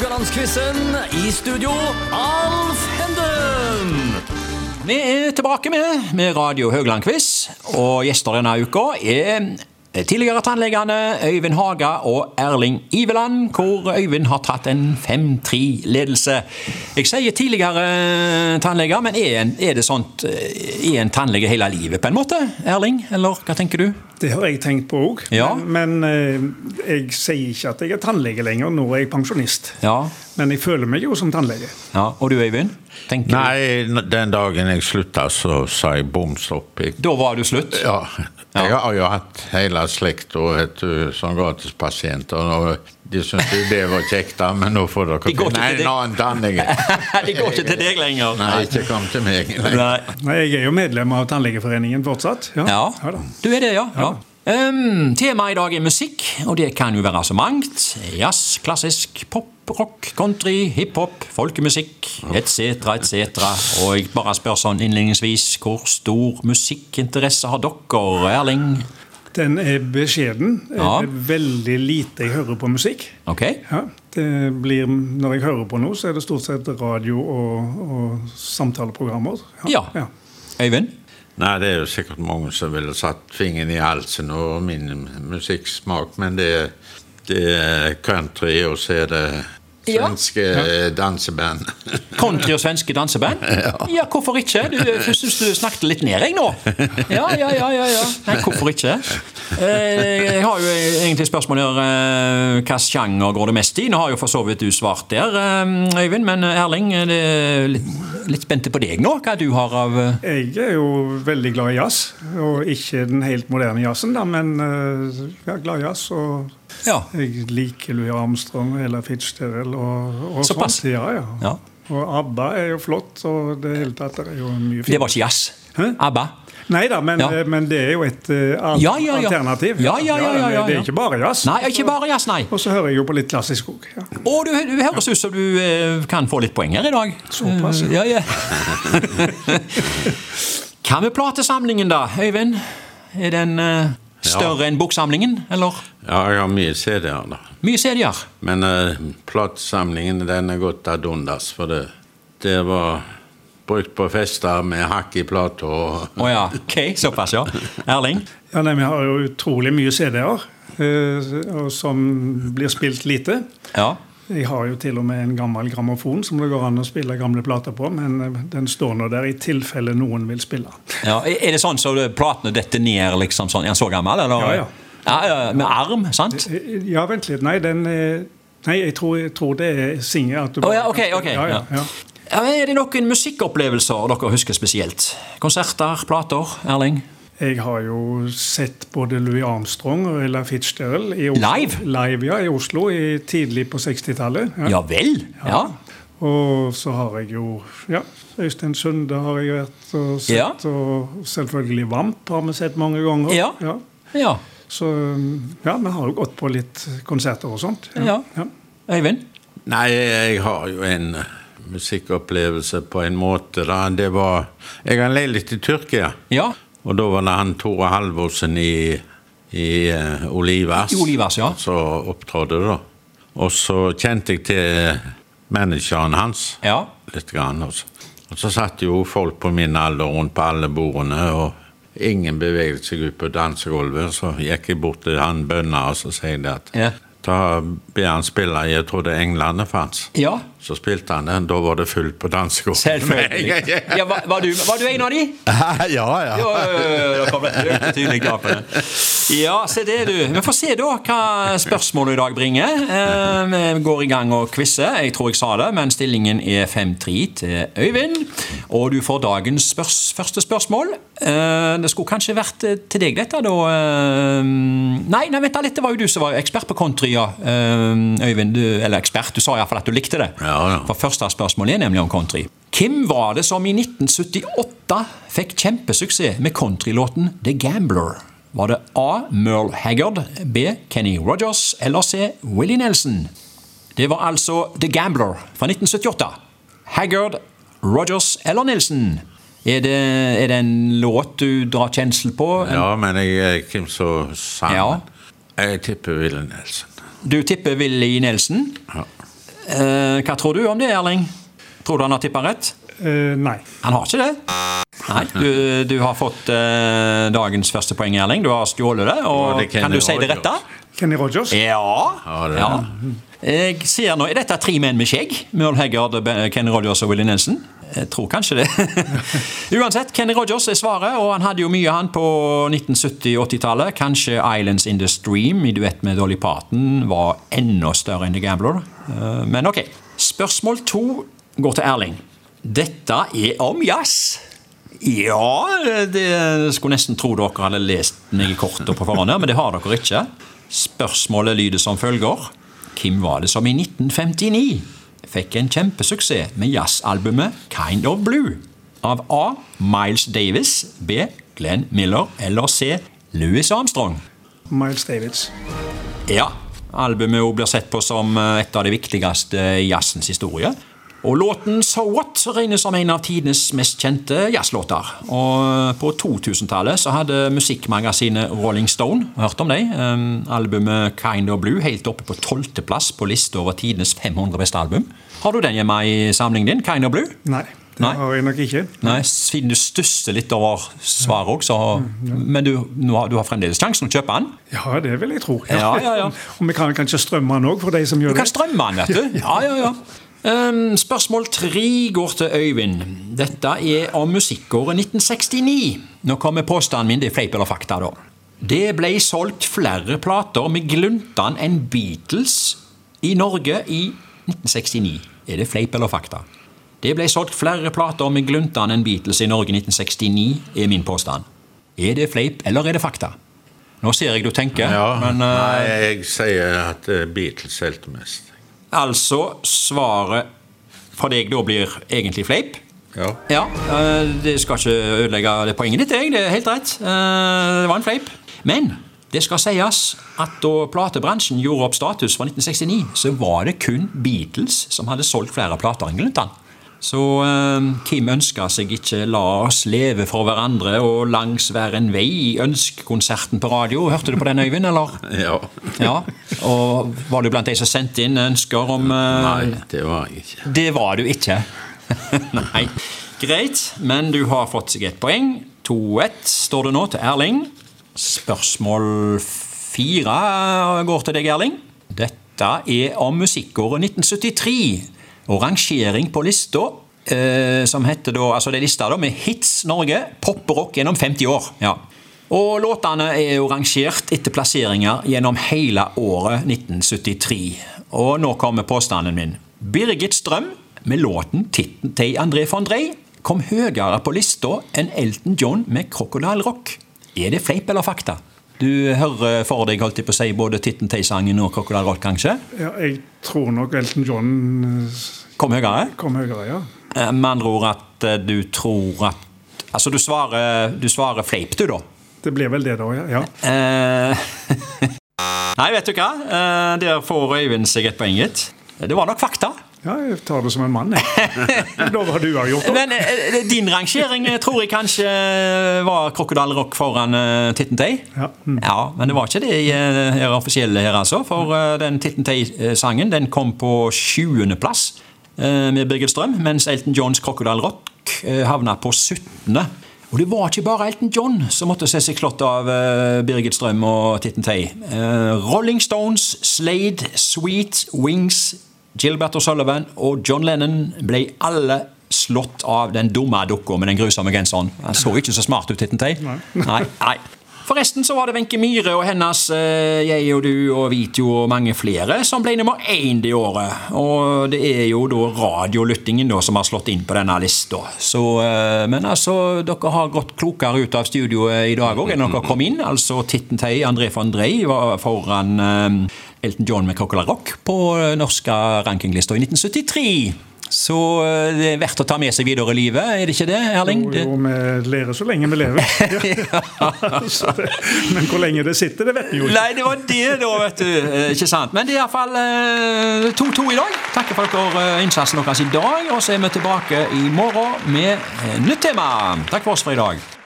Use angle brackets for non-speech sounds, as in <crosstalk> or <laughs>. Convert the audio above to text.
Haugalandsquizen. I studio, Alf Henden. Vi er tilbake med, med Radio Haugland-quiz, og gjester denne uka er tidligere tannlegene Øyvind Haga og Erling Iveland, hvor Øyvind har tatt en 5-3-ledelse. Jeg sier tidligere tannleger, men er, en, er det sånt Er en tannlege hele livet, på en måte? Erling, eller hva tenker du? Det har jeg tenkt på òg. Ja. Men, men eh, jeg sier ikke at jeg er tannlege lenger. Nå er jeg pensjonist. Ja. Men jeg føler meg jo som tannlege. ja. Og du, Øyvind? Tenker Nei, den dagen jeg slutta, så sa jeg bom stopp. Jeg. Da var du slutt? ja, jeg har jo hatt hele slekta som gratispasienter. og De syntes jo det var kjekt, da, men nå får dere De ikke finne en annen tannlege. <laughs> De går ikke til deg lenger? Nei, ikke kom til meg. Nei. Nei, Jeg er jo medlem av Tannlegeforeningen fortsatt. Ja, Ja, da. du er det, ja. ja. Um, Temaet i dag er musikk, og det kan jo være så mangt. Jazz, klassisk, pop, rock, country, hiphop, folkemusikk etc., etc. Og jeg bare spør sånn innledningsvis, hvor stor musikkinteresse har dere, Erling? Den er beskjeden. Ja. Det er veldig lite jeg hører på musikk. Okay. Ja, det blir, når jeg hører på noe, så er det stort sett radio og, og samtaleprogrammer. Ja. Øyvind? Nei, det er jo sikkert mange som ville satt fingeren i halsen over min musikksmak, men det, det er country, og så er det Ja. svenske danseband. <laughs> Country og svenske danseband? Ja, hvorfor ikke? Du, jeg syns du snakket litt ned, jeg nå. Ja, ja, ja. ja, ja. Nei, hvorfor ikke? Eh, Jeg har jo egentlig spørsmål her. eh, Hvilken sjanger går det mest i? Nå har jo for så vidt du svart der, eh, Øyvind, men Erling, er litt, litt spente på deg nå? Hva du har av Jeg er jo veldig glad i jazz, og ikke den helt moderne jazzen, da, men jeg er glad i jazz. og Ja. Jeg liker Louis Armstrong eller Fitzgerald og, og Såpass? sånt. Ja, ja. Ja. Og ABBA er jo flott, og det hele tatt er jo mye fint. Det var ikke jazz? Hæ? ABBA? Nei da, men, Ja. men det er jo et uh, Ja, ja, ja. alternativ. Ja, ja, ja, ja, ja, Det ja. er ikke bare jazz. Nei, ikke bare jazz, nei. Og så hører jeg jo på litt klassisk òg. Ja. Å, du, du høres ut som du uh, kan få litt poeng her i dag. Såpass, Eh, ja. ja. Hva med platesamlingen, da, Øyvind? Er den uh, større enn boksamlingen, eller? Ja, jeg har mye CD-er, da. Mye CD-er? Men uh, platesamlingen den er gått ad undas, for det, det var brukt på fester med hakk i plata. og- oh, ja, ok, såpass, ja. Erling? Ja, nei, Vi har jo utrolig mye CD-er eh, som blir spilt lite. Ja. Jeg har jo til og med en gammel grammofon som det går an å spille gamle plater på, men eh, den står nå der i tilfelle noen vil spille. ja. Er det sånn så platene detter ned, liksom sånn? Er den så gammel, eller? Ja, ja. Ja, ja, Med arm, sant? Eh, Ja, vent litt. Nei, den Nei, jeg tror, jeg tror det er singe. at du Å bare ja, ok, ok. Ja, ja, ja. Er det noen musikkopplevelser dere husker spesielt? Konserter, plater, Erling? Jeg har jo sett både Louis Armstrong og Ella Fitzgerald i Oslo. Live? Live, ja, i Oslo i, tidlig på 60-tallet. Ja. Ja vel? Ja. Og så har jeg jo ja, Øystein Sunde har jeg vært og sett. Ja. Og selvfølgelig Vamp har vi sett mange ganger. Ja. Ja. Så ja, vi har jo gått på litt konserter og sånt. Ja. Øyvind? Nei, jeg har jo en eh, musikkopplevelse på en måte. da. Det var Jeg har leid litt i Tyrkia. Ja. Og da var det han Tore Halvorsen i, i uh, Olivas I Olivas, ja. som opptrådte, da. Og så kjente jeg til manageren hans Ja. litt. Grann, også. Og så satt jo folk på min alder rundt på alle bordene, og ingen beveget seg ut på dansegulvet. Så gikk jeg bort til han bønna og så sier jeg det at Ja. da ber han spille jeg trodde englene fantes. Ja. Så spilte han den, da var det fullt på dansegulvet. Selvfølgelig. <laughs> Ja, var, var, du, var du en av de? <laughs> ja, ja. Ja, jo, jo, tydelig ja se det, du. Vi får se da hva spørsmålet i dag bringer. Eh, Vi går i gang og quizer. Jeg tror jeg sa det, men stillingen er 5-3 til Øyvind. Og du får dagens spørs første spørsmål. Eh, Det skulle kanskje vært eh, til deg, dette, da. Nei, nei, vent da litt. Det var jo du som var ekspert på country, ja. Øyvind, du, eller ekspert. Du sa iallfall at du likte det. Ja. For første spørsmål er nemlig om country. Hvem var det som i 1978 fikk kjempesuksess med countrylåten The Gambler? Var det A. Merle Haggard, B. Kenny Rogers eller C. Willie Nelson? Det var altså The Gambler fra 1978. Haggard, Rogers eller Nelson? Er det, er det en låt du drar kjensel på? Ja, men jeg hvem som sang Ja. Jeg tipper Willie Nelson. Du tipper Willie Nelson. Ja. Eh, hva tror du om det, Erling? Tror du han har tippa rett? Uh, nei. Han har ikke det. Nei, du, du har fått uh, dagens første poeng, Erling. Du har stjålet det. Og det kan du si det rette? Kenny Rogers? Ja. Ja, det ja. Jeg ser nå, Er dette tre menn med skjegg? Merle Heggard, Kenny Rogers og Willy Nelson? Jeg tror kanskje det. <laughs> Uansett, Kenny Rogers er svaret, og han hadde jo mye han på 1970-80-tallet. Kanskje Islands in the Stream i duett med Dolly Parton var enda større enn The Gambler. Eh, Men ok. Spørsmål to går til Erling. Dette er om jazz. Ja, det skulle nesten tro dere hadde lest meg i kortet på forhånd, men det har dere ikke. Spørsmålet lyder som følger. Hvem var det som i 1959 fikk en kjempesuksess med jazzalbumet Kind of Blue? Av A. Miles Davis, B. Glenn Miller eller C. Louis Armstrong? Miles Davids. Ja, albumet blir sett på som eh, et av de viktigste i jazzens historie. Og låten So What regnes som en av tidenes mest kjente jazzlåter. Og på 2000-tallet så hadde musikkmagasinet Rolling Stone hørt om dem. Um, albumet Kind of Blue helt oppe på tolvteplass på lista over tidenes 500 beste album. Har du den hjemme i samlingen din? Kind of Blue? Nei, det Nei. har jeg nok ikke. Nei, siden du stusser litt over svaret òg, så Men du, har, du har fremdeles sjansen å kjøpe den. Ja, det vil jeg tro. Ja, ja, ja. <laughs> Og vi kan kanskje strømme den òg, for de som gjør det. Du kan strømme den, vet du. <laughs> Ja, ja, ja. Ehm, spørsmål tre går til Øyvind. Dette er om musikkåret 1969. Nå kommer påstanden min. Det er fleip eller fakta, da. Det ble solgt flere plater med gluntan enn Beatles i Norge i 1969. Er det fleip eller fakta? Det ble solgt flere plater med gluntan enn Beatles i Norge i 1969, er min påstand. Er det fleip eller er det fakta? Nå ser jeg du tenker, Ja, men uh... Nei, jeg sier at eh, Beatles solgte mest. Altså, svaret for deg da blir egentlig fleip. Ja. Ja, eh, det skal ikke ødelegge det poenget ditt, jeg. Det er helt rett. Eh, Det var en fleip. Men det skal sies at da platebransjen gjorde opp status fra 1969, så var det kun Beatles som hadde solgt flere plater enn Gluntan. Så eh, Kim ønsker seg ikke 'La oss leve for hverandre' og 'Langs hver en vei' i ønskekonserten på radio. Hørte du på den, Øyvind? eller? <laughs> ja. Ja, Og var du blant de som sendte inn ønsker om eh, Nei, det var jeg ikke. det var du ikke. <laughs> Nei. Greit, men du har fått seg et poeng. 2-1 står det nå til Erling. Spørsmål fire går til deg, Erling. Dette er om musikkåret 1973. Og rangering på lista, eh, som heter da, altså det er lista da med Hits Norge, pop og rock gjennom 50 år. Ja. Og låtene er jo rangert etter plasseringer gjennom hele året 1973. Og nå kommer påstanden min. Birgit Strøm med låten 'Titten til André von Drey' kom høyere på lista enn Elton John med 'Crocodile Rock'. Er det fleip eller fakta? Du hører for deg holdt jeg på å si, både Titten Tei-sangen og Crocodile Rock, kanskje? Ja, jeg tror nok Elton John eh, Kom høyere? kom høyere, ja. Eh, Med andre ord at eh, du tror at Altså, du svarer, du svarer fleip, du, da? Det blir vel det, da. ja. <laughs> Nei, vet du hva? Der får Øyvind seg et poeng, gitt. Det var nok fakta. Ja, jeg tar det som en mann, jeg. <laughs> Var du har gjort det. Men eh, din rangering eh, tror jeg kanskje var Crocodile Rock foran Titten Tay. Ja. Mm. Ja, men det var ikke det her offisielle her, altså. For eh, den Titten Tay-sangen den kom på 20.-plass uh, med Birgit Strøm, mens Elton Johns Crocodile Rock havna på 17. Og det var ikke bare Elton John som måtte se seg slått av eh, Birgit Strøm og Titten Tay. Eh, Rolling Stones, Slade, Sweet, Wings, Gilbert O'Sullivan og John Lennon ble alle slått av den dumme dukka med den grusomme genseren. Han så ikke så smart ut, Titten Nei. Nei, nei. Forresten så var det Wenche Myhre og hennes eh, Jeg og du og Vito og mange flere som ble nummer én det året. Og det er jo da radiolyttingen da som har slått inn på denne lista. Eh, men altså, dere har gått klokere ut av studioet i dag òg enn dere kom inn. Altså Titten Tei, André von Drey var foran eh, Elton John med Crocodile Rock på eh, norske rankinglista i 1973. Så eh, det er verdt å ta med seg videre i livet, er det ikke det, Erling? Jo, jo, vi lærer så lenge vi lever. <laughs> Ja. <laughs> det, men hvor lenge det sitter, det vet vi jo ikke. Nei, det var det, da, vet du. Eh, Ikke sant? Men det er iallfall 2-2 i dag. Takker for dere eh, innsatsen deres i dag. Og så er vi tilbake i morgen med eh, nytt tema. Takk for oss for i dag.